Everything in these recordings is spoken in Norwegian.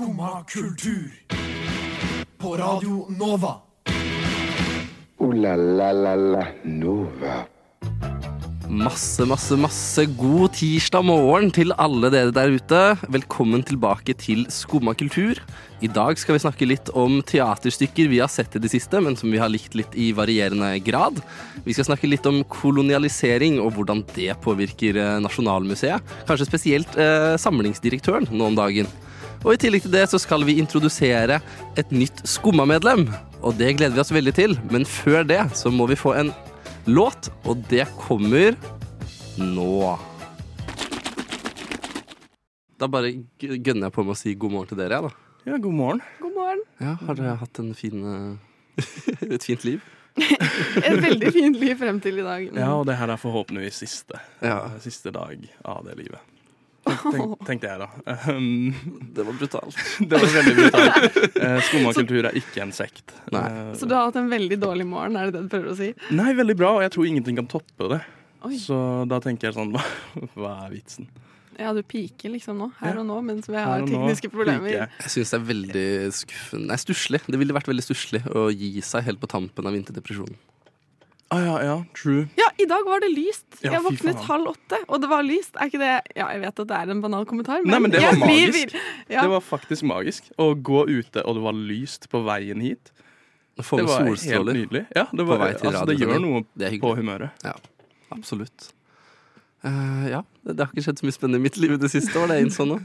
Skumma kultur. På Radio Nova. O-la-la-la-la Nova. Masse, masse, masse god tirsdag morgen til alle dere der ute. Velkommen tilbake til Skumma kultur. I dag skal vi snakke litt om teaterstykker vi har sett i det siste, men som vi har likt litt i varierende grad. Vi skal snakke litt om kolonialisering og hvordan det påvirker eh, Nasjonalmuseet. Kanskje spesielt eh, samlingsdirektøren nå om dagen. Og i tillegg til det så skal vi introdusere et nytt Skumma-medlem. Og det gleder vi oss veldig til, men før det så må vi få en låt, og det kommer nå. Da bare gønner jeg på med å si god morgen til dere, jeg, da. Ja, god morgen. God morgen. Ja, har dere hatt en fin, eh, et fint liv? Et veldig fint liv frem til i dag. Ja, og det her er forhåpentligvis siste, Ja. siste dag av det livet. Tenk, tenk, tenkte jeg, da. Um, Det var brutalt. det var veldig brutalt. Uh, Skummakultur er ikke en sekt. Nei. Eh, Så du har hatt en veldig dårlig morgen, er det det du prøver å si? nei, veldig bra, og jeg tror ingenting kan toppe det. Oi. Så da tenker jeg sånn, hva, hva er vitsen? Ja, du piker liksom nå, her og nå, mens vi har tekniske problemer. Piker. Jeg syns det er veldig skuffende Nei, stusslig. Det ville vært veldig stusslig å gi seg helt på tampen av vinterdepresjonen. Ah, ja, ja, true. Ja, i dag var det lyst. Ja, jeg våknet faen. halv åtte, og det var lyst. Er ikke det Ja, jeg vet at det er en banal kommentar, men, Nei, men det var jeg blir magisk. vill. Ja. Det var faktisk magisk. Å gå ute, og det var lyst på veien hit. Få Det var helt nydelig. Ja, det, var, altså, det gjør noe Det på humøret. humøret. Absolutt. Uh, ja, det, det har ikke skjedd så mye spennende i mitt liv i det siste, var det jeg innså nå.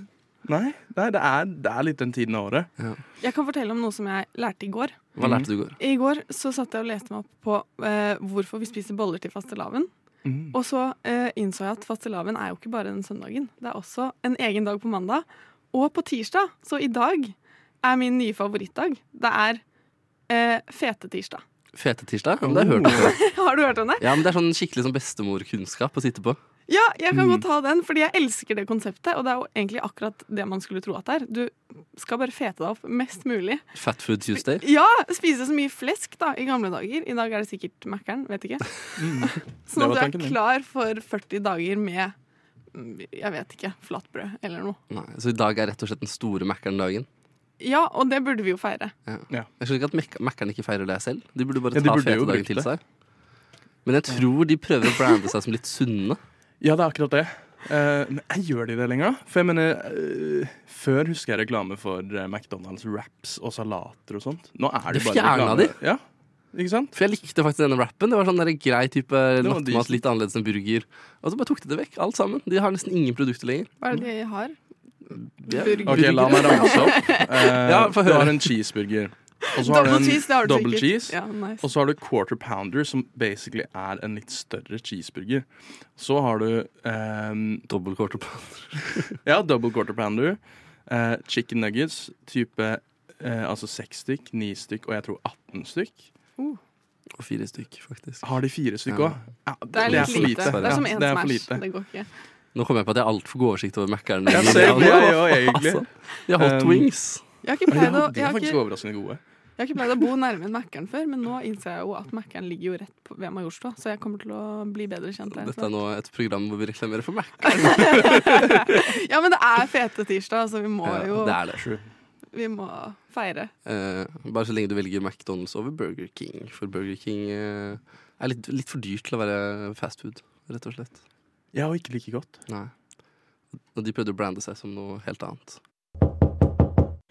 Nei, nei det, er, det er litt den tiden av året. Jeg kan fortelle om noe som jeg lærte i går. Hva lærte du i går? I går så satt jeg og leste meg opp på eh, hvorfor vi spiser boller til fastelavn. Mm. Og så eh, innså jeg at fastelavn er jo ikke bare den søndagen. Det er også en egen dag på mandag og på tirsdag. Så i dag er min nye favorittdag. Det er eh, fetetirsdag. Fetetirsdag? Ja, det har hørt om før. Har du hørt om det? Ja, men Det er sånn skikkelig sånn bestemorkunnskap å sitte på. Ja, jeg kan Mm. godt ta den, fordi jeg elsker det konseptet. Og det er jo egentlig akkurat det man skulle tro at det er. Du skal bare fete deg opp mest mulig. Fat Food Tuesday. Ja, spise så mye flesk da, i gamle dager. I dag er det sikkert Mækkern, vet ikke. Mm. Sånn at du er klar for 40 dager med mm, jeg vet ikke, flatbrød eller noe. Nei, så i dag er rett og slett den store Mækkern-dagen. Ja, og det burde vi jo feire. Ja. Ja. Jeg skjønner ikke at Mækkern ikke feirer det selv. De burde bare Ja, ta burde fete fetedagen til seg. Men jeg tror de prøver å brande seg som litt sunne. Ja, det er akkurat det. Uh, men jeg gjør de det lenger. For jeg mener, uh, Før husker jeg reklame for eh, McDonald's wraps og salater og sånt. Nå er det du bare reklame. de. Ja, ikke sant? For jeg likte faktisk denne rappen. Det var sånn der grei type nattmat, litt annerledes enn burger. Og så bare tok de det vekk, alt sammen. De har nesten ingen produkter lenger. Hva er det de har? Burger. Ok, La meg ramse opp. Eh, Ja, du har en cheeseburger. Og så har du Double en cheese, det har du double sikkert. cheese. Ja, nice. Og så har du quarter pounder, som basically er en litt større cheeseburger. Så har du um, Double quarter pounder. ja, double quarter pounder. Uh, chicken nuggets, type uh, altså seks stykk, ni stykk og jeg tror 18 stykk. Og fire stykk, faktisk. Har de fire stykk Ja. òg? Ja, Det er for lite. Det er som Ja, en det for Smash. lite. Det går ikke. Nå kommer jeg på at jeg har altfor god oversikt over Mækkern. Ja, jeg òg, egentlig. Altså, de har hot Um, wings. Jeg har ikke pleid å, Ja, jeg de er faktisk ikke, overraskende gode. Jeg har ikke pleid å bo nærme en Mækkern før, men nå innser jeg jo at Mækkern ligger jo rett ved Majorstua, så jeg kommer til å bli bedre kjent der. Dette er nå et program hvor vi reklamerer for Mækkern. Ja, men det er fete tirsdag, så vi må Ja, jo det er det. True. Vi må feire. Eh, bare så lenge du velger McDonald's over Burger King. For Burger King eh, er litt, litt for dyrt til å være fast food, rett og slett. Ja, og ikke like godt. Nei. Og de prøvde å brande seg som noe helt annet.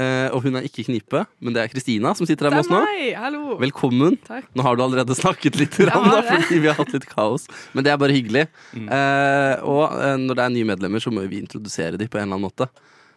Eh, og hun er ikke Knipe, men det er Kristina som sitter her med oss nå. Hallo! Velkommen. Takk. Nå har du allerede snakket litt, rann, da, fordi vi har hatt litt kaos. Men det er bare hyggelig. Mm. Eh, og eh, når det er nye medlemmer, så må vi introdusere dem på en eller annen måte.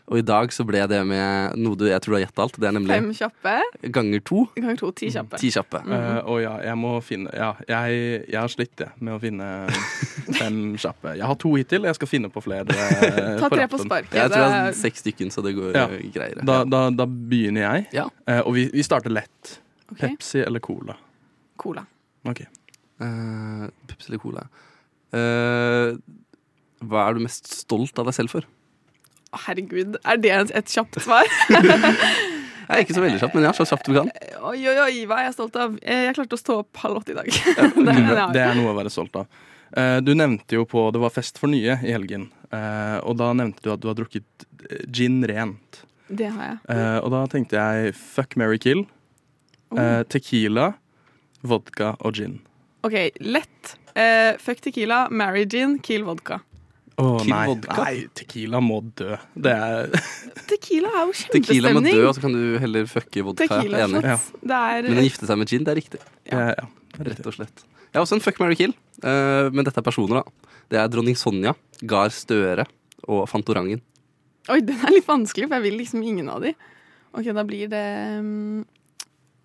Og i dag så ble det med noe du jeg tror du har gjetta alt. Det er nemlig Fem kjappe ganger to. ganger to, ti kjappe. Ti kjappe. Eh, og ja, jeg må finne Ja, jeg, jeg har slitt jeg, med å finne fem kjappe. Jeg har to hittil. Jeg skal finne på flere. Ta Ta tre på sparket. Jeg tror jeg det har seks stykken, så det går Ja. eh, greiere. Da, da, da begynner jeg. Ja. Uh, og vi, vi starter lett. Okay. Pepsi eller Cola? Cola. Ok. Uh, Pepsi eller Cola. Eh, hva er du mest stolt av deg selv for? Herregud, er det et, et kjapt svar? Jeg er ikke så veldig kjapt, men ja, så kjapt du kan. Oi, oi, oi, hva er jeg stolt av? Eh, Jeg klarte å stå opp halv åtte i dag. det. Det er noe å være stolt av. Eh, du nevnte jo på Det var fest for nye i helgen. Eh, og da nevnte du at du har drukket gin rent. det har jeg. Eh, og da tenkte jeg fuck, marry, kill. Eh, tequila, vodka og gin. OK, lett. Eh, fuck tequila, marry gin, kill vodka. Kill nei, vodka? nei, tequila må dø. Det er Tequila er jo Tequila må dø, og så kan du heller fucke vodka. Tequila Enig. Ja. Det er Men å gifte seg med gin, det er riktig. ja. ja. Rett og slett. Jeg har også en fuck, marry, kill. Uh, men dette er personer, da. Det er dronning Sonja, Gahr Støre og Fantorangen. Oi, den er litt vanskelig, for jeg vil liksom ingen av de. OK, da blir det um,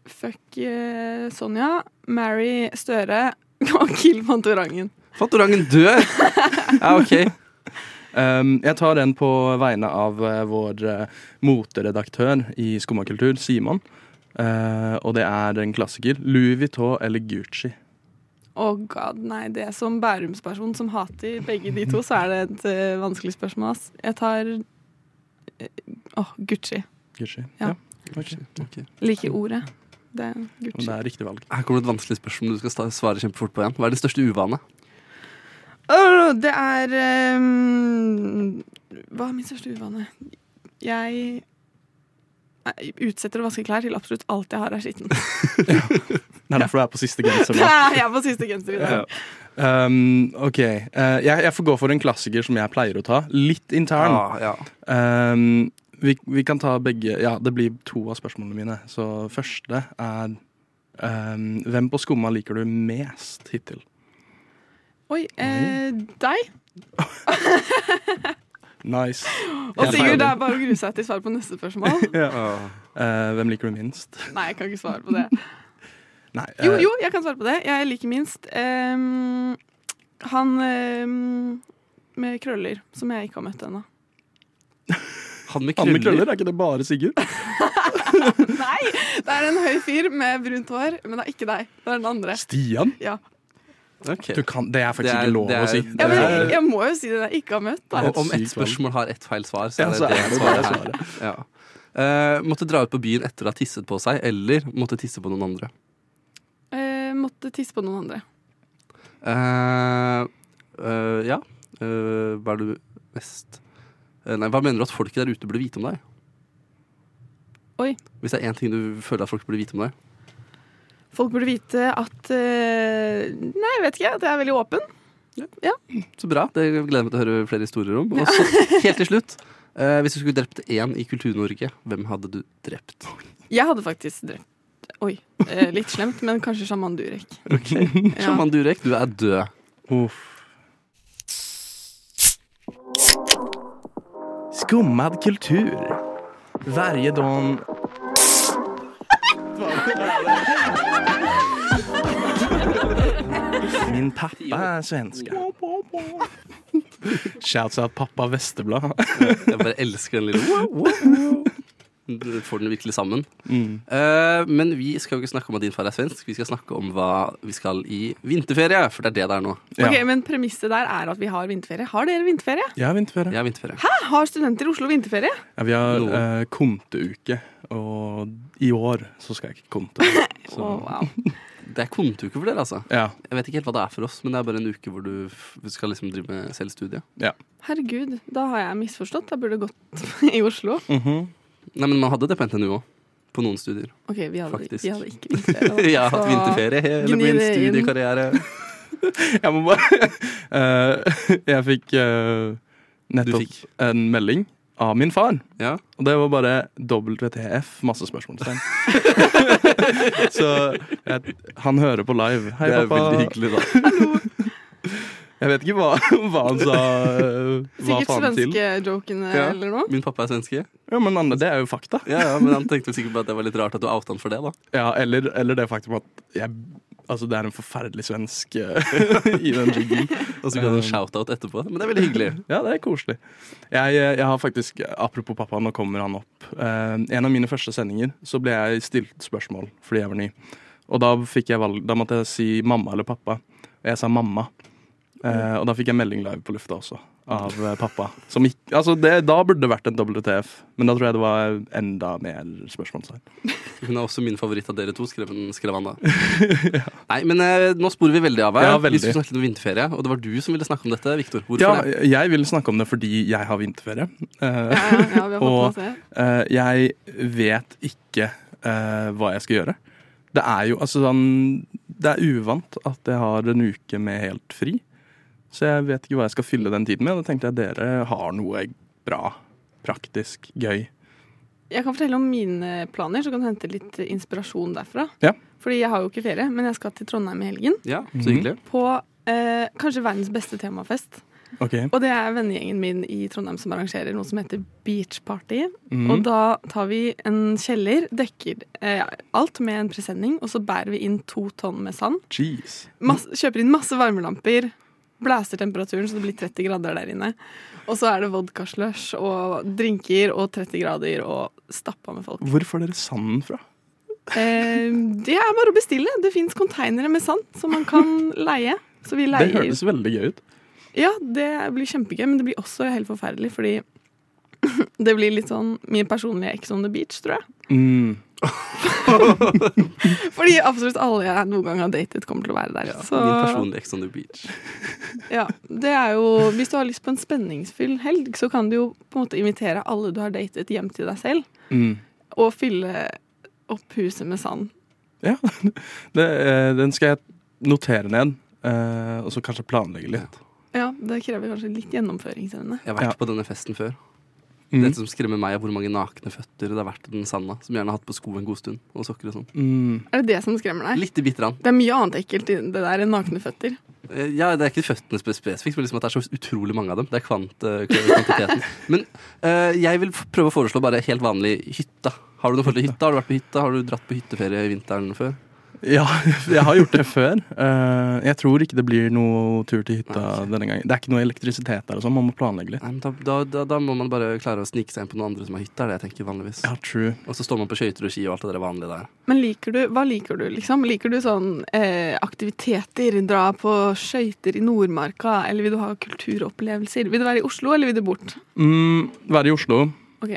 Fuck uh, Sonja, marry Støre og kill Fantorangen. Fantorangen dør! Ja, OK. Um, jeg tar den på vegne av uh, vår uh, moteredaktør i Skummakultur, Simon. Uh, og det er en klassiker. Louis Vuitton eller Gucci. Å god, nei. Det er som Bærumsperson som hater begge de to, så er det et uh, vanskelig spørsmål. Ass. Jeg tar eh, oh, Gucci. Gucci. Ja. ja. Gucci. Okay. Liker ordet. Det er Og det er riktig valg. Her kommer det et vanskelig spørsmål du skal svare kjempefort på igjen. Hva er din største uvane? Åh, det er um, Hva er min største uvane? Jeg utsetter å vaske klær til absolutt alt jeg har er skitten. Det er derfor du er på siste genser nå. jeg er på siste genser i dag. Um, OK. uh, jeg, jeg får gå for en klassiker som jeg pleier å ta. Litt intern. Ja, ja. Um, vi, vi kan ta begge Ja, det blir to av spørsmålene mine. Så første er um, Hvem på Skumma liker du mest hittil? Oi, eh, deg? Nice. Og Sigurd, det er bare å grue seg til svar på neste spørsmål. ja. Eh, hvem liker du minst? Nei, jeg kan ikke svare på det. Nei. Jo, eh, jo, jeg kan svare på det. Jeg liker minst um, han um, med krøller, som jeg ikke har møtt ennå. Han med Han med krøller. krøller, er ikke det bare Sigurd? Nei! Det er en høy fyr med brunt hår, men det er ikke deg. Det er den andre. Stian? Ja. Ok. Du kan, det er faktisk Det er- ikke lov er- å si. Ja, men jeg, må jo si det jeg ikke har møtt. Da. Det om et ett spørsmål har ett feil svar, så er det så det er det svaret svaret. her. Ja. Uh, måtte dra ut på byen etter å ha tisset på seg, eller måtte tisse på noen andre. Uh, måtte tisse på noen andre. Uh, eh, ja. Eh, hva er du mest Nei, hva mener du at folket der ute burde vite om deg? Oi. Hvis det er én ting du føler at folk burde vite om deg? Folk burde vite at eh, Nei, jeg vet ikke. At jeg er veldig åpen. Så bra. Det gleder jeg meg til å høre flere historier om. Og så helt til slutt. eh, hvis du skulle drept én i Kultur-Norge, hvem hadde du drept? Jeg hadde faktisk drept Oi. Eh, litt slemt, men kanskje sjaman Durek. Ja. Sjaman Durek, du er død. Uff. Skummad kultur. Varje dag... Min pappa er svensk Shouts out pappa Vesteblad Jeg bare elsker den lille Du får den virkelig sammen. Mm. Uh, men vi skal jo ikke snakke om at din far er svensk. Vi skal snakke om hva vi skal i vinterferie, for det er det det er nå. Ja. Ok, Men premisset der er at vi har vinterferie. Har dere vinterferie? Jeg har vinterferie. Jeg har vinterferie. Hæ? Har studenter i Oslo vinterferie? Ja, vi har Noen. eh, konteuke, og i år så skal jeg ikke konte. Så, oh, wow. Det er kontuke for dere, altså. ja. Jeg vet ikke helt hva det er for oss, men det er bare en uke hvor du skal liksom drive med selvstudie. Herregud, da har jeg misforstått. Jeg burde gått i Oslo. Mhm. Nei, men man hadde det på NTNU òg. På noen studier. Ok, vi hadde, vi hadde ikke vinterferie. Jeg har hatt vinterferie hele min studiekarriere. Jeg må bare uh, Jeg fikk uh, nettopp fikk? en melding av min far. Ja. Og det var bare WTF, masse spørsmålstegn. Så jeg, han hører på live. Hei, det er pappa. veldig hyggelig, da. Jeg vet ikke hva, hva han sa. eh, Hva Sikkert svenskejokene Ja. eller noe. Min pappa er svenske. Ja, men Anne, det er jo fakta. Ja, ja, Men han tenkte sikkert på at det var litt rart at du outa han for det. da Ja, eller, eller det faktum at jeg Altså, det er en forferdelig svensk eh, i den jiggen. Og så kan du en shout-out etterpå. Men det er veldig hyggelig. Ja, det er koselig. Jeg, jeg har faktisk, Apropos pappa, nå kommer han opp. Uh, en av mine første sendinger så ble jeg stilt spørsmål fordi jeg var ny. Og da, jeg valg, da måtte jeg si mamma eller pappa. Og jeg sa mamma. Uh, og da fikk jeg melding live på lufta også av eh, pappa. Som ikke, altså det, da burde det vært en WTF, men da tror jeg det var enda mer spørsmålstegn. Hun er også min favoritt av dere to, skrev, skrev han da. Nei, men eh, nå sporer vi veldig av her. Ja, vi veldig. skulle snakke om vinterferie, og det var du som ville snakke om dette, Viktor. Hvorfor Ja, det? jeg vil snakke om det fordi jeg har vinterferie. Eh, Ja, ja, ja, vi har Og-. Eh, jeg vet ikke eh, hva jeg skal gjøre. Det er jo altså sånn Det er uvant at jeg har en uke med helt fri. Så jeg vet ikke hva jeg skal fylle den tiden med. Og da tenkte jeg dere har noe bra, praktisk, gøy. Jeg kan fortelle om mine planer, så kan du hente litt inspirasjon derfra. Ja. Fordi jeg har jo ikke ferie, men jeg skal til Trondheim i helgen. Ja, så Mhm. hyggelig. På eh, kanskje verdens beste temafest. Okay. Og det er vennegjengen min i Trondheim som arrangerer noe som heter Beach Party. Mm. Og da tar vi en kjeller, dekker eh, alt med en presenning, og så bærer vi inn to tonn med sand. Jeez. Masse, kjøper inn masse varmelamper, blæser temperaturen så det blir 30 grader der inne. Og så er det vodkaslush og drinker og 30 grader og stappa med folk. Hvor får dere sanden fra? Eh, det er bare å bestille. Det fins konteinere med sand som man kan leie. Så vi Det høres veldig gøy ut. Ja, det blir kjempegøy, men det blir også helt forferdelig, fordi det blir litt sånn min personlige Ex on the beach, tror jeg. Mm. Fordi absolutt alle jeg noen gang har datet, kommer til å være der. så Min personlige Ex on the beach. ja, det er jo Hvis du har lyst på en spenningsfull helg, så kan du jo på en måte invitere alle du har datet, hjem til deg selv, Mm. og fylle opp huset med sand. Ja, det, eh, den skal jeg notere ned, eh, og så kanskje planlegge litt. Ja, det krever kanskje litt gjennomføringsevne. Jeg har vært Ja. på denne festen før. Mm. Det som skremmer meg, er hvor mange nakne føtter det har vært i den sanda. Som gjerne har hatt på sko en god stund. Og sokker og sånn. Mm. Er det det som skremmer deg? Litt i bitte grann. Det er mye annet ekkelt i det der enn nakne føtter. Eh, Ja, det er ikke føttene spesifikt, men liksom at det er så utrolig mange av dem. Det er kvant, eh, kvantiteten. Men uh, jeg vil prøve å foreslå bare helt vanlig hytte. Har du noe forhold til hytta? Har du vært på hytta? Har du dratt på hytteferie i vinteren før? Ja, jeg har gjort det før. Eh, jeg tror ikke det blir noe tur til hytta Nei, denne gangen. Det er ikke noe elektrisitet der, og sånn, man må planlegge litt. Nei, men da, da, da, må man bare klare å snike seg inn på noen andre som har hytte, er det jeg tenker vanligvis. Ja, true. Og så står man på skøyter og ski og alt det der vanlige der. Men liker du, hva liker du, liksom? Liker du sånn eh, aktiviteter, dra på skøyter i Nordmarka, eller vil du ha kulturopplevelser? Vil du være i Oslo, eller vil du bort? Mm, være i Oslo. Ok,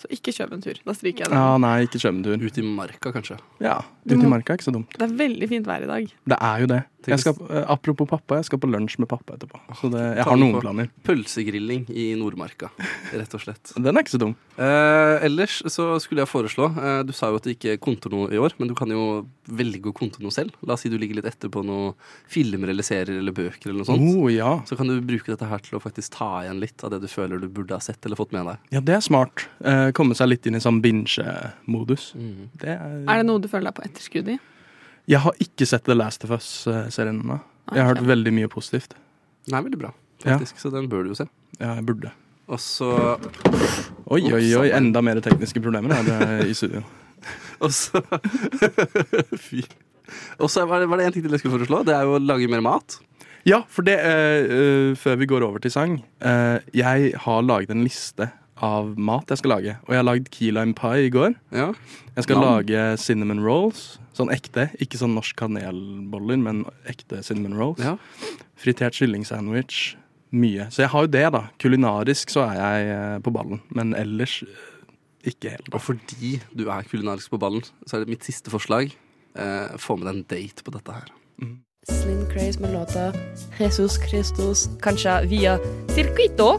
så ikke kjøp en tur. Da stryker jeg den. Ja, nei, ikke kjøp en tur. Ut i marka, kanskje. Ja, ut i marka er ikke så dumt. Det er veldig fint vær i dag. Det er jo det. Skal, eh, apropos pappa, jeg skal på lunsj med pappa etterpå. Så det, jeg har noen planer. Pølsegrilling i Nordmarka, rett og slett. Den er ikke så dum. Eh, ellers så skulle jeg foreslå eh, Du sa jo at det ikke konter noe i år, men du kan jo velge å konte noe selv. La oss si du ligger litt etter på noen filmer eller serier eller bøker eller noe sånt. Oh, ja. Så kan du bruke dette her til å faktisk ta igjen litt av det du føler du burde ha sett eller fått med deg. ja, det er smart. Eh, komme seg litt inn i sånn binge-modus. Det er, Er det noe du føler deg på etterskudd i? Jeg har ikke sett The Last of Us-serien ennå. Jeg har hørt veldig mye positivt. Den er veldig bra, Ja. faktisk, så den bør du jo se. Ja, jeg burde. Og så Oi, oi, oi, enda mer tekniske problemer er det i studio. Og så Fy. Og så var det, én en ting til jeg skulle foreslå. Det er jo å lage mer mat. Ja, for det, eh, eh, før vi går over til sang Uh, Jeg har laget en liste av mat jeg skal lage. Og jeg har lagd key lime pie i går. Ja. Jeg skal Nam. lage cinnamon rolls. Sånn ekte. Ikke sånn norsk kanelboller, men ekte cinnamon rolls. ja. Fritert kyllingsandwich. Mye. Så jeg har jo det, da. Kulinarisk så er jeg eh, på ballen. Men ellers eh, ikke helt. Og fordi du er kulinarisk på ballen, så er det mitt siste forslag. Eh, få med deg en date på dette her. Slim Craze med låta Jesus Christus, kanskje via Circuito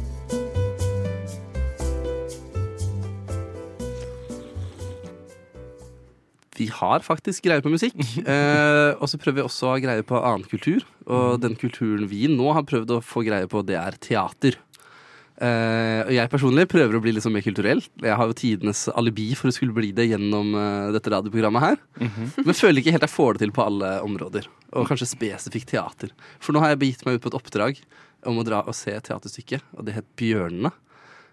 Vi har faktisk greie på musikk. Eh, og så prøver vi også å ha greie på annen kultur. Og den kulturen vi nå har prøvd å få greie på, det er teater. Eh, og jeg personlig prøver å bli litt sånn mer kulturell. Jeg har jo tidenes alibi for å skulle bli det gjennom eh, dette radioprogrammet her. Men føler ikke helt jeg får det til på alle områder. Og kanskje spesifikt teater. For nå har jeg begitt meg ut på et oppdrag om å dra og se teaterstykket, og det het Bjørnene.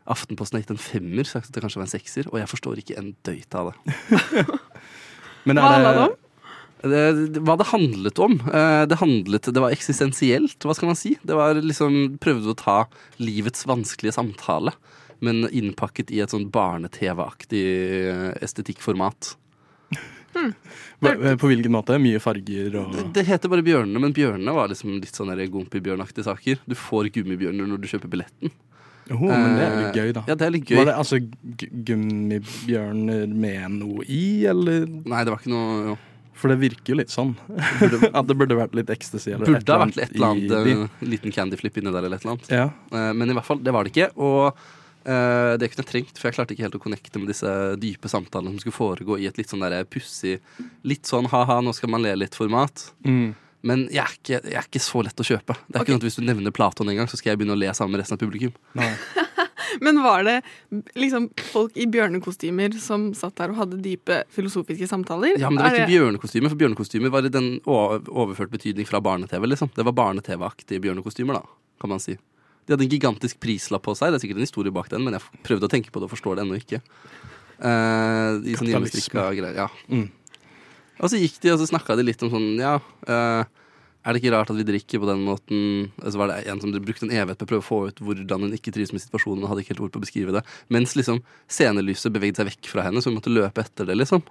Aftenposten har gitt en femmer, at det kanskje var en sekser, og jeg forstår ikke en døyt av det. Men Hva handla det om? Det, det- hva det handlet om? eh, Det handlet, det var eksistensielt, hva skal man si? Det var liksom, prøvde å ta livets vanskelige samtale, men innpakket i et sånn barne-TV-aktig eh, estetikkformat. Hmm. eh, På hvilken måte? Mye farger og Det, det heter bare Bjørnene, men Bjørnene var liksom litt sånn gumpibjørnaktige Gompibjørnaktige saker. Du får gummibjørner når du kjøper billetten. Jo, men det er litt Eh, gøy, da. Ja, det er litt gøy. Var det altså gummibjørner med noe i, eller? Nei, det var ikke noe jo. For det virker jo litt sånn. At det burde vært litt ecstasy eller Burde ha vært et eller annet liten candyflip inni der eller et eller annet. Ja. Eh, Men i hvert fall, det var det ikke. Og eh, det kunne jeg trengt, for jeg klarte ikke helt å connecte med disse dype samtalene som skulle foregå i et litt sånn pussig, litt sånn ha-ha, nå skal man le litt-format. Mm. Men jeg er, ikke, jeg er ikke så lett å kjøpe. Det er okay. ikke sånn at Hvis du nevner Platon en gang, så skal jeg begynne å le sammen med resten av publikum. Men var det liksom folk i bjørnekostymer som satt der og hadde dype filosofiske samtaler? Ja, men Det var ikke bjørnekostymer, for bjørnekostymer var i den overført betydning fra barne-TV. liksom. Det var barne-TV-aktige bjørnekostymer, da, kan man si. De hadde en gigantisk prislapp på seg. Det er sikkert en historie bak den, men jeg prøvde å tenke på det og forstår det ennå ikke. Uh, I sånn greier. Ja. Mm. Og så gikk de, og så snakka de litt om sånn Ja, eh, er det ikke rart at vi drikker på den måten? Og så var det en som brukte en evighet på å prøve å få ut hvordan hun ikke trives med situasjonen, og hadde ikke helt ord på å beskrive det. Mens liksom scenelyset bevegde seg vekk fra henne, så hun måtte løpe etter det, liksom.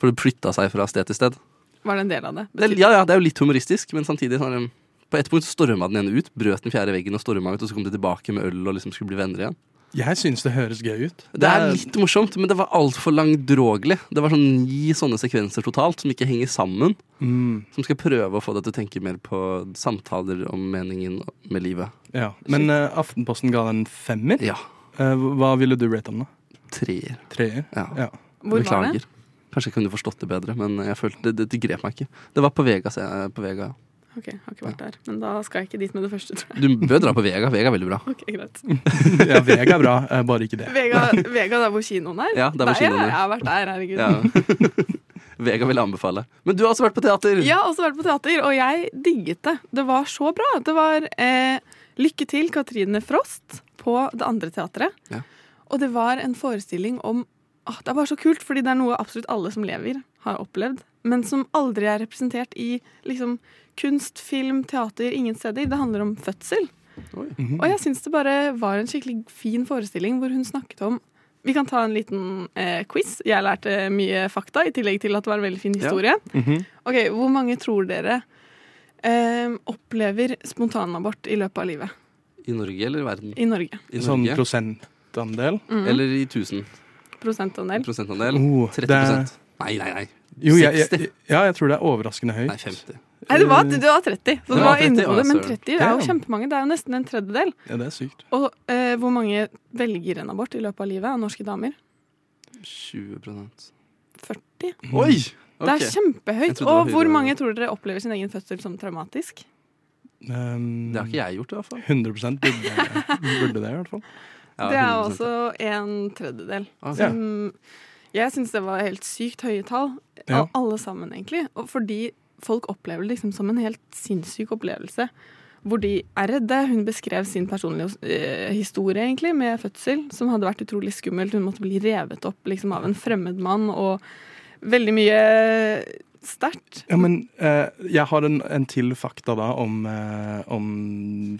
For det flytta seg fra sted til sted. Var det en del av det? Det, ja, ja, det er jo litt humoristisk, men samtidig sånn, På et punkt storma den ene ut, brøt den fjerde veggen og storma ut, og så kom de tilbake med øl og liksom skulle bli venner igjen. Jeg syns det høres gøy ut. Det er litt morsomt, men det var altfor langdrogelig. Det var sånn ni sånne sekvenser totalt som ikke henger sammen. Mm. Som skal prøve å få deg til å tenke mer på samtaler om meningen med livet. Ja. Men uh, Aftenposten ga den femmer. Ja. Uh, hva ville du rate om da? Treer. Treer? Ja. Ja. Hvor var det? Kanskje jeg kunne forstått det bedre, men jeg følte det, det, det grep meg ikke. Det var på Vega. se- På Vega. Ok, jeg har ikke vært der. Men da skal jeg ikke dit med det første, tror jeg. Du bør dra på Vega. Vega er veldig bra. Ok, greit. ja, Vega er bra, eh, bare ikke det. Vega, Vega der hvor kinoen er? Ja, der hvor kinoen er. Jeg, jeg har vært der, herregud. Ja. Vega vil jeg anbefale. Men du har også vært på teater. Ja, også vært på teater, og jeg digget det. Det var så bra. Det var eh, Lykke til, Katrine Frost, på Det andre teatret. Ja. Og det var en forestilling om åh, Det er bare så kult, fordi det er noe absolutt alle som lever, har opplevd. Men som aldri er representert i liksom, kunst, film, teater, ingen steder. Det handler om fødsel. Oi. Mhm. Og jeg syns det bare var en skikkelig fin forestilling hvor hun snakket om Vi kan ta en liten eh, quiz. Jeg lærte mye fakta, i tillegg til at det var en veldig fin historie. Mhm. Ok, Hvor mange tror dere eh, opplever spontanabort i løpet av livet I Norge eller i verden? i Norge? I Sånn Norge. prosentandel? Mhm. Eller i 1000 Prosentandel? prosentandel? Oh, 30 det- Nei, nei, nei. Jo, jeg, 60? jeg, ja, jeg tror det er overraskende høyt. Nei, 50. Nei, det var, det var 30. Så Det var var 30, inne på det, men å, søren. 30 er jo kjempemange. Det er jo nesten en tredjedel. Ja, det er sykt. Og eh, hvor mange velger en abort i løpet av livet av norske damer? 20% 40. Oi! Det er. Kjempehøyt. Og hvor mange tror dere opplever sin egen fødsel som traumatisk? Um, Det har ikke jeg gjort, i hvert fall. 100 burde, burde det, i hvert fall. Ja, det er også en tredjedel. Altså. Som jeg syns det var helt sykt høye tall. Ja. Alle sammen, egentlig. Og fordi folk opplever det liksom som en helt sinnssyk opplevelse. Hvor de er redde. Hun beskrev sin personlige eh, historie egentlig med fødsel, som hadde vært utrolig skummelt. Hun måtte bli revet opp liksom, av en fremmed mann, og veldig mye sterkt. Ja, men eh, jeg har en, en til fakta da om, eh, om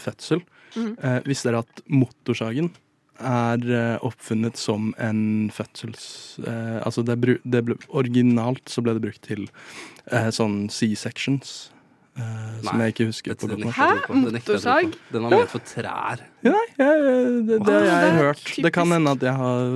fødsel. Mhm. Eh, visste dere at motorsagen er eh, oppfunnet som en fødsels... Eh, altså det, det ble, originalt så ble det brukt til eh, sånn C-sections. Eh, som jeg ikke husker på det godt å tro Motorsag? Den var ment for trær. Ja, nei, jeg, det, det har jeg det hørt. Det kan hende at jeg har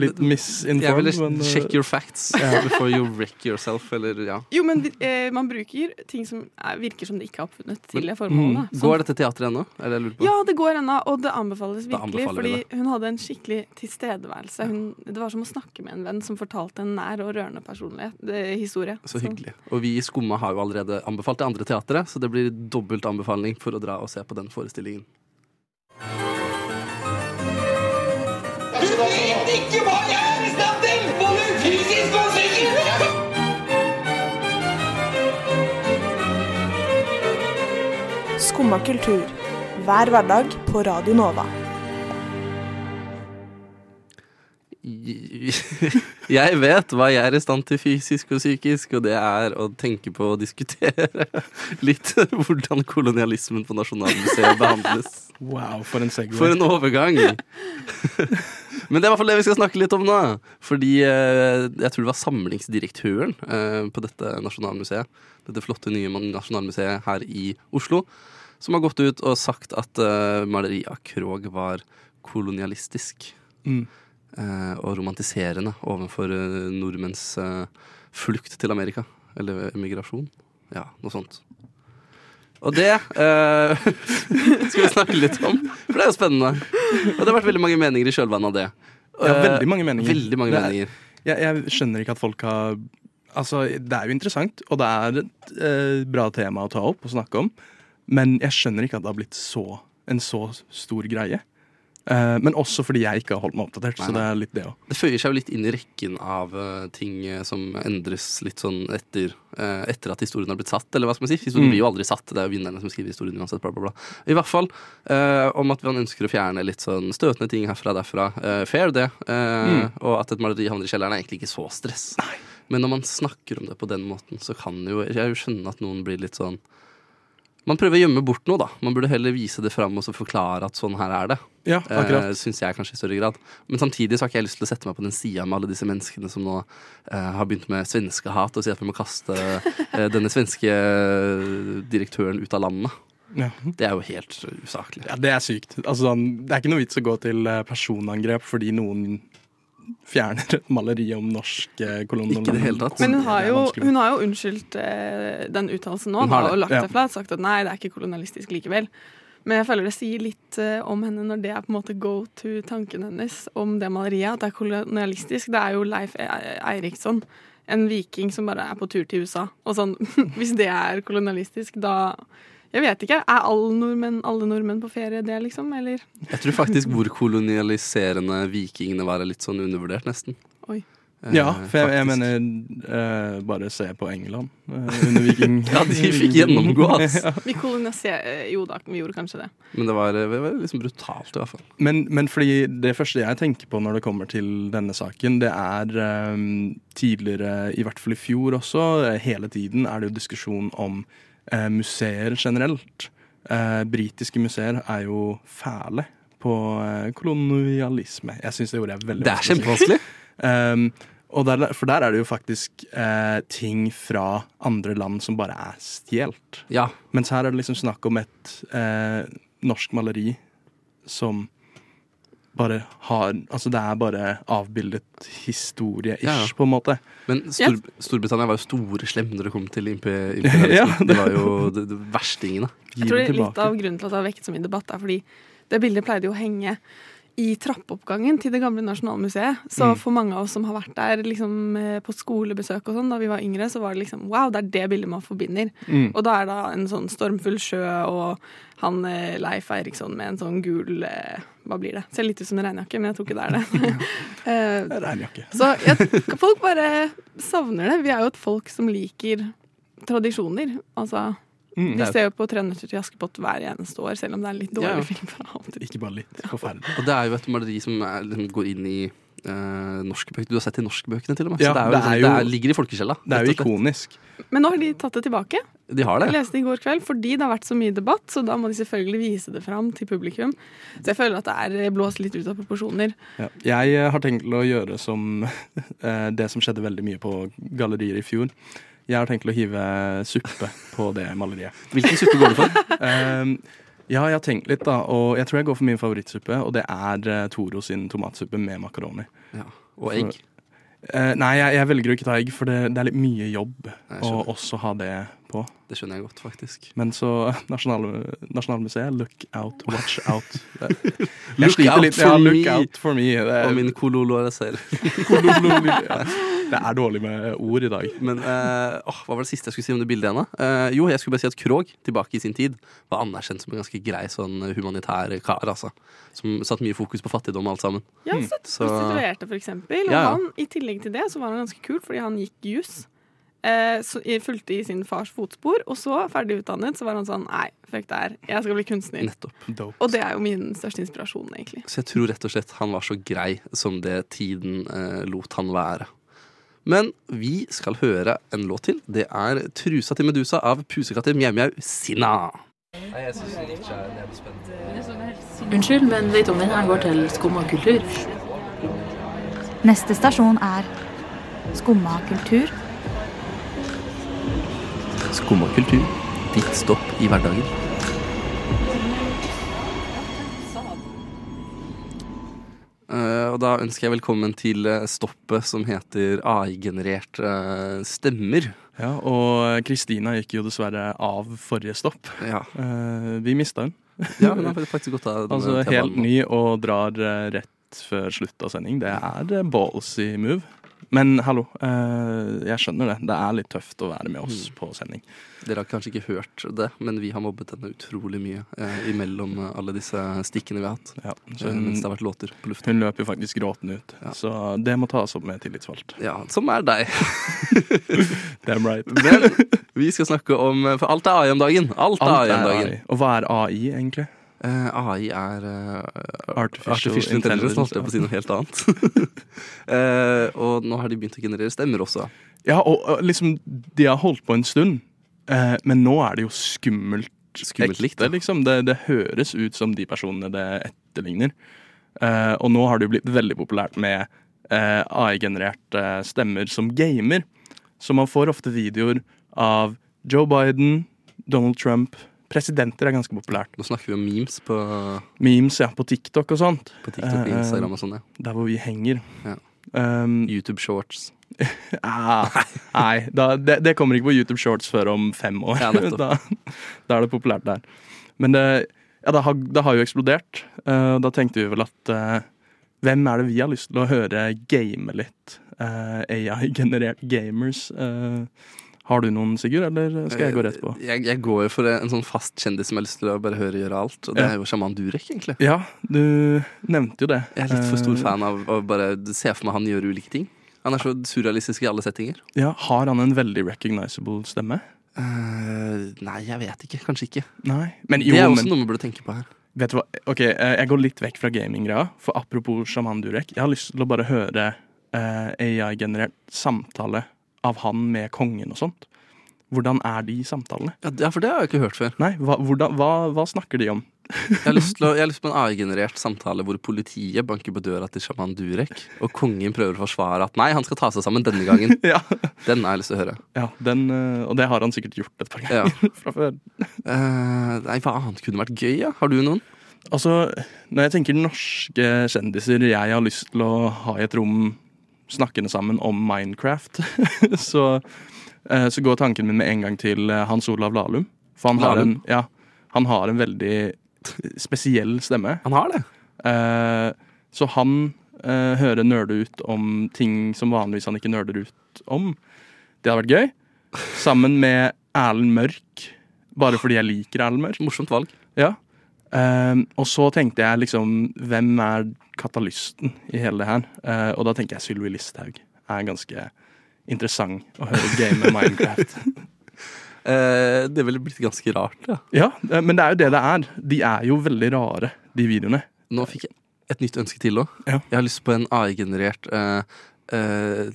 blitt misinformed. Jeg ville men, uh, check your facts before you wreck yourself, eller ja. Jo, men eh, man bruker ting som er, virker som det ikke er oppfunnet til det formålet. da. Går dette teatret ennå? Er det jeg lurer på? Ja, det går ennå, og det anbefales virkelig. Det fordi hun hadde en skikkelig tilstedeværelse. Hun, det var som å snakke med en venn som fortalte en nær og rørende personlighet, eh, historie. Så hyggelig. Og vi i Skumma har jo allerede anbefalt det andre teatret, så det blir dobbelt anbefaling for å dra og se på den forestillingen. Du vet ikke hva jeg er i stand til! Både fysisk og psykisk! Skumma kultur. Hver hverdag på Radio Nova. Jeg vet hva jeg er i stand til fysisk og psykisk, og det er å tenke på og diskutere litt hvordan kolonialismen på Nasjonalmuseet behandles. Wow, for en segway. For en overgang! Men det er i hvert fall det vi skal snakke litt om nå. Fordi eh, jeg tror det var samlingsdirektøren eh, på dette nasjonalmuseet, dette flotte nye nasjonalmuseet her i Oslo, som har gått ut og sagt at eh, maleriet av Krog var kolonialistisk. Mm. Eh, og romantiserende overfor eh, nordmenns eh, flukt til Amerika. Eller emigrasjon. Ja, noe sånt. Og det eh, skal vi snakke litt om, for det er jo spennende. Og det har vært veldig mange meninger i kjølvannet av det. Ja, veldig mange meninger. Veldig mange er- meninger. Jeg, jeg skjønner ikke at folk har Altså, det er jo interessant, og det er et eh, bra tema å ta opp og snakke om, men jeg skjønner ikke at det har blitt så, en så stor greie. Eh, men også fordi jeg ikke har holdt meg oppdatert, så det er litt det også. Det føyer seg jo litt inn i rekken av eh, ting eh, som endres litt sånn etter, etter at historien har blitt satt, eller hva skal man si? Historien Mm. blir jo aldri satt, det er jo vinnerne som skriver historien uansett, bla, bla, bla. I hvert fall eh, om at man ønsker å fjerne litt sånn støtende ting herfra og derfra. Eh, fair, det. Eh, Mm. Og at et maleri havner i kjelleren er egentlig ikke så stress. Men når man snakker om det på den måten, så kan jo jeg jo skjønne at noen blir litt sånn man prøver å gjemme bort noe, da. Man burde heller vise det fram og så forklare at sånn her er det. Ja, akkurat. uh, Syns jeg kanskje i større grad. Men samtidig så har ikke jeg lyst til å sette meg på den sida med alle disse menneskene som nå uh, har begynt med svenskehat og sier at vi må kaste uh, denne svenske direktøren ut av landet. Ja. Det er jo helt usaklig. Ja, det er sykt. Altså, sånn, det er ikke noe vits å gå til eh, personangrep fordi noen fjerner et maleri om norsk kolonialisme. Ikke det hele tatt. Men hun har jo, hun har jo unnskyldt eh, den uttalelsen nå Hun har da, det, og lagt ja. det flat. Sagt at nei, det er ikke kolonialistisk likevel. Men jeg føler det sier litt eh, om henne når det er på en måte go to-tanken hennes om det maleriet. At det er kolonialistisk. Det er jo Leif E- Eiriksson, en viking som bare er på tur til USA. Og sånn, hvis det er kolonialistisk, da Jeg vet ikke. Er alle nordmenn, alle nordmenn på ferie det, liksom? Eller? Jeg tror faktisk hvor kolonialiserende vikingene var, er litt sånn undervurdert, nesten. Oi. Eh, Ja, for jeg, jeg mener uh, Bare se på England uh, under viking... Ja, de fikk gjennomgå, ass. Ja. Vi koloniserer Jo da, vi gjorde kanskje det. Men det var, det var liksom brutalt, i hvert fall. Men, men fordi det første jeg tenker på når det kommer til denne saken, det er um, tidligere, i hvert fall i fjor også, hele tiden er det jo diskusjon om uh, museer generelt. Eh, Britiske museer er jo fæle på kolonialisme. Jeg syns det ordet er veldig Det er vanskelig kjempevanskelig. Um, og der, for der er det jo faktisk eh, ting fra andre land som bare er stjålet. Ja. Mens her er det liksom snakk om et eh, norsk maleri som bare har Altså det er bare avbildet historie-ish, Ja, ja. på en måte. Men Stor Storbritannia var jo store slem når det kom til impe imperialisme. Ja, det- var jo de, de verstingene. Jeg tror det Litt av grunnen til at det har vekket så mye debatt, er fordi det bildet pleide jo å henge i trappeoppgangen til det gamle Nasjonalmuseet. Så Mm. for mange av oss som har vært der liksom, eh, på skolebesøk og sånn, da vi var yngre, så var det liksom wow, det er det bildet man forbinder. Mm. Og da er det en sånn stormfull sjø og han eh, Leif Eiriksson med en sånn gul eh, Hva blir det? Ser litt ut som en regnjakke, men jeg tror ikke det er det. uh, Regnjakke. så jeg, folk bare savner det. Vi er jo et folk som liker tradisjoner. Altså Mm, er- ser jo på 'Tre nøtter til Askepott' hver eneste år, selv om det er litt dårlig Ja. film. fra. Ikke bare litt. Forferdelig. Og det er jo et maleri som er, liksom, går inn i uh, norske bøker. Du har sett de norske bøkene, til og med. Ja, så det, er jo, det jo- det er, ligger i folkesjela. Det er jo ikonisk. Men nå har de tatt det tilbake. De har det. Jeg leste i går kveld, fordi det har vært så mye debatt, så da må de selvfølgelig vise det fram til publikum. Så jeg føler at det er blåst litt ut av proporsjoner. Ja. Jeg eh, har tenkt å gjøre som eh, det som skjedde veldig mye på gallerier i fjor. Jeg har tenkt til å hive suppe på det maleriet. Hvilken suppe går du for? Um, Ja, jeg har tenkt litt, da. Og jeg tror jeg går for min favorittsuppe, og det er eh, Toro sin tomatsuppe med makaroni. Ja. Og egg. Uh, nei, jeg, jeg velger å ikke ta egg, for det, det er litt mye jobb å også ha det på. Det skjønner jeg godt, faktisk. Men så Nasjonal, Nasjonalmuseet, look out, watch out. Look out litt. for ja, me. look out for me. Det Og er, selv. kololo, ja. Det er dårlig med ord i dag. Men uh, oh, hva var det siste jeg skulle si om det bildet enda? da? Eh, jo, jeg skulle bare si at Krog, tilbake i sin tid, var anerkjent som en ganske grei sånn humanitær kar. altså. Som satte mye fokus på fattigdom og alt sammen. Ja, så, Så- prostituerte, for eksempel. Og Ja, ja. han, i tillegg til det, så var han ganske kul, fordi han gikk juss. Eh, så, fulgte i sin fars fotspor, og så, ferdig utdannet, så var han sånn Nei, fuck det her, jeg skal bli kunstner. Nettopp. Og det er jo min største inspirasjon, egentlig. Så jeg tror rett og slett han var så grei som det tiden eh, lot han være. Men vi skal høre en låt til. Det er 'Trusa til Medusa' av pusekatter Mjau-Mjau Sinna. Nei, jeg synes det ikke er det spennende. Unnskyld, men vet om den her går til Skumma kultur? Neste stasjon er Skumma kultur. Skumma kultur. Ditt stopp i hverdagen. Eh, og da ønsker jeg velkommen til eh, stoppet som heter AI-generert uh, stemmer. Ja, og Kristina gikk jo dessverre av forrige stopp. Ja. Uh, vi mista hun. Ja, hun har faktisk gått av altså helt ny og drar eh, rett før slutt av sending. Det er eh, ballsy move. Men hallo, eh, jeg skjønner det. Det er litt tøft å være med oss Mm. på sending. Dere har kanskje ikke hørt det, men vi har mobbet henne utrolig mye eh, imellom eh, alle disse stikkene vi har hatt. Ja, eh, så hun- mens det har vært låter på luften. Hun løper jo faktisk gråtende ut, så det må tas opp med tillitsvalgt. Ja, som er deg. Damn right. Men vi skal snakke om For alt er AI om dagen. Alt er AI om dagen. AI. Og hva er AI, egentlig? Eh, AI er uh, Artificial intelligence, holdt jeg på å si noe helt annet. uh, og nå har de begynt å generere stemmer også. Ja, og, og liksom, de har holdt på en stund, men nå er det jo skummelt, Skummelt likt, ekte, liksom. Det, det høres ut som de personene det etterligner. Og nå har det jo blitt veldig populært med AI-genererte stemmer som gamer. Så man får ofte videoer av Joe Biden, Donald Trump Presidenter er ganske populært. Nå snakker vi om memes på, Memes, ja, på TikTok og sånt. på TikTok Eh, Instagram og sånn. ja. Der hvor vi henger. Ja. Um, YouTube shorts. ah, nei, da, det, det kommer ikke på YouTube Shorts før om fem år. Ja, da, da er det populært der. Men det, ja, det, har, det har jo eksplodert. Uh, da tenkte vi vel at uh, hvem er det vi har lyst til å høre game litt? Uh, AI-generert gamers. Eh, har du noen, Sigurd, eller skal jeg gå rett på? Jeg, jeg går jo for en sånn fast kjendis som jeg har lyst til å bare høre gjøre alt. Og det er jo sjaman Durek, egentlig. Ja, du nevnte jo det. Jeg er litt for stor Eh, fan av å bare se for meg han gjøre ulike ting. Han er så surrealistisk i alle settinger. Ja, Har han en veldig recognizable stemme? Uh, nei, jeg vet ikke. Kanskje ikke. Nei. Men jo, det er også men- noe man burde tenke på her. Vet du hva? Ok, eh, Jeg går litt vekk fra gaminggreia. For apropos sjaman Durek, jeg har lyst til å bare høre uh, AI-generert samtale av han med kongen og sånt. Hvordan er de samtalene? Ja, For det har jeg ikke hørt før. Nei, hva, hvordan, hva, hva snakker de om? Jeg har lyst, til å, jeg har lyst på en AI-generert samtale hvor politiet banker på døra til sjaman Durek, og kongen prøver å forsvare at nei, han skal ta seg sammen denne gangen. ja. Den har jeg lyst til å høre. Ja, den, eh, Og det har han sikkert gjort et par Ja. ganger fra før. uh, nei, hva annet kunne vært gøy? Ja? Har du noen? Altså, Når jeg tenker norske kjendiser jeg har lyst til å ha i et rom snakkende sammen om Minecraft, så, eh, så går tanken min med en gang til eh, Hans Olav Lahlum. For han har, en, ja, han har en veldig spesiell stemme. Han har det. Eh, så han hører nerde ut om ting som vanligvis han ikke nerder ut om. Det hadde vært gøy. Sammen med Erlend Mørk, bare fordi jeg liker Erlend Mørk. Morsomt valg. Ja. Eh, og så tenkte jeg liksom Hvem er katalysten i hele det her? Uh, og da tenker jeg Sylvi Listhaug er ganske interessant å høre game Minecraft. uh, det ville blitt ganske rart, ja. ja, eh, men det er jo det det er. De er jo veldig rare, de videoene. Nå fikk jeg et nytt ønske til òg. Ja. Jeg har lyst på en AI-generert uh,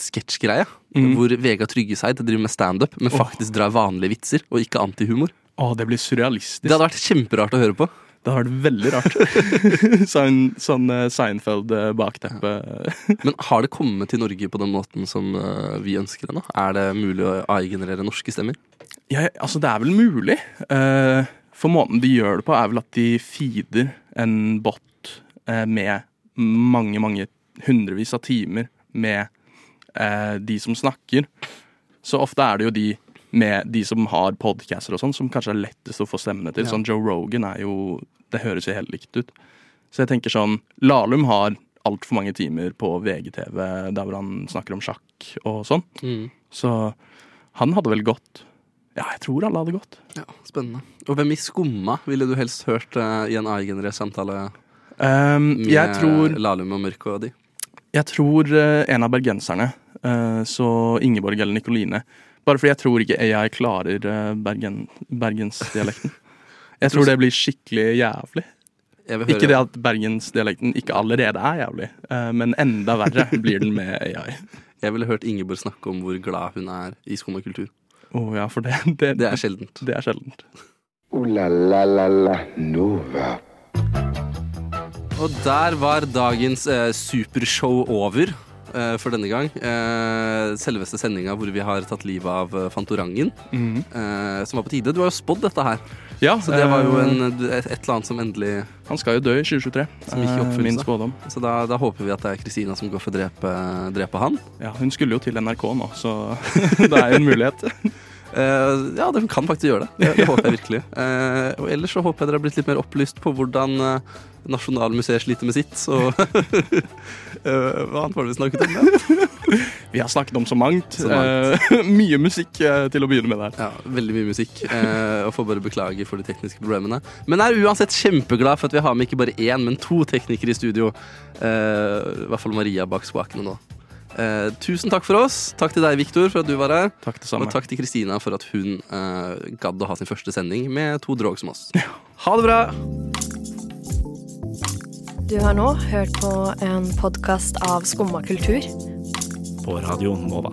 sketsjgreie. Mm. Hvor Vega Tryggeseid driver med standup, men faktisk drar vanlige vitser, og ikke antihumor. Oh, det blir surrealistisk. Det hadde vært kjemperart å høre på. Det hadde vært veldig rart. sånn sånn eh, Seinfeld-bakteppe. Men har det kommet til Norge på den måten som eh, vi ønsker det nå? Er det mulig å AI-generere norske stemmer? Ja, altså, det er vel mulig. Eh, For måten de gjør det på, er vel at de feeder en bot eh, med mange, mange hundrevis av timer med eh, de som snakker. Så ofte er det jo de med de som har podcaster og sånn, som kanskje er lettest å få stemmene til. Ja. Sånn Joe Rogan er jo Det høres jo helt likt ut. Så jeg tenker sånn Lahlum har altfor mange timer på VGTV der hvor han snakker om sjakk og sånn. Mm. Så han hadde vel gått. Ja, jeg tror alle hadde gått. Ja, Spennende. Og hvem i Skumma ville du helst hørt uh, i en egen samtale Um, med jeg tror Lahlum og Mørk og de? Jeg tror eh, en av bergenserne, eh, så Ingeborg eller Nikoline. Bare fordi jeg tror ikke AI klarer uh, Bergen, bergensdialekten. Jeg tror det blir skikkelig jævlig. Ikke det at bergensdialekten ikke allerede er jævlig, eh, men enda verre blir den med AI. Jeg ville hørt Ingeborg snakke om hvor glad hun er i skum og kultur. Å ja, for det, det, Det er sjeldent. Det er sjeldent. Ooh la la la la Nova. Og der var dagens eh, supershow over eh, for denne gang. Eh, selveste sendinga hvor vi har tatt livet av eh, Fantorangen, Mhm. eh, som var på tide. Du har jo spådd dette her. Ja, Så det var jo eh, en, et, et eller annet som endelig Han skal jo dø i 2023. Som gikk i eh, oppfyllelse. Min spådom. Så da, da håper vi at det er Kristina som går for å drepe, drepe han. Ja, hun skulle jo til NRK nå, så det er jo en mulighet. Eh, ja, det kan faktisk gjøre det. Det, det håper jeg virkelig. Uh, og ellers så håper jeg dere har blitt litt mer opplyst på hvordan uh, Nasjonalmuseet sliter med sitt. Så Hva annet var det vi snakket om? Ja? Vi har snakket om så mangt. Så mangt. Mye musikk til å begynne med der. Ja, veldig mye musikk. Og får bare beklage for de tekniske problemene. Men er uansett kjempeglad for at vi har med ikke bare én, men to teknikere i studio. I hvert fall Maria bak spakene nå. Eh, tusen takk for oss. Takk til deg, Viktor, for at du var her. Takk det samme. Og takk til Kristina for at hun eh, gadd å ha sin første sending med to drog som oss. Ha det bra! Du har nå hørt på en podkast av Skumma kultur. På Radio Nova.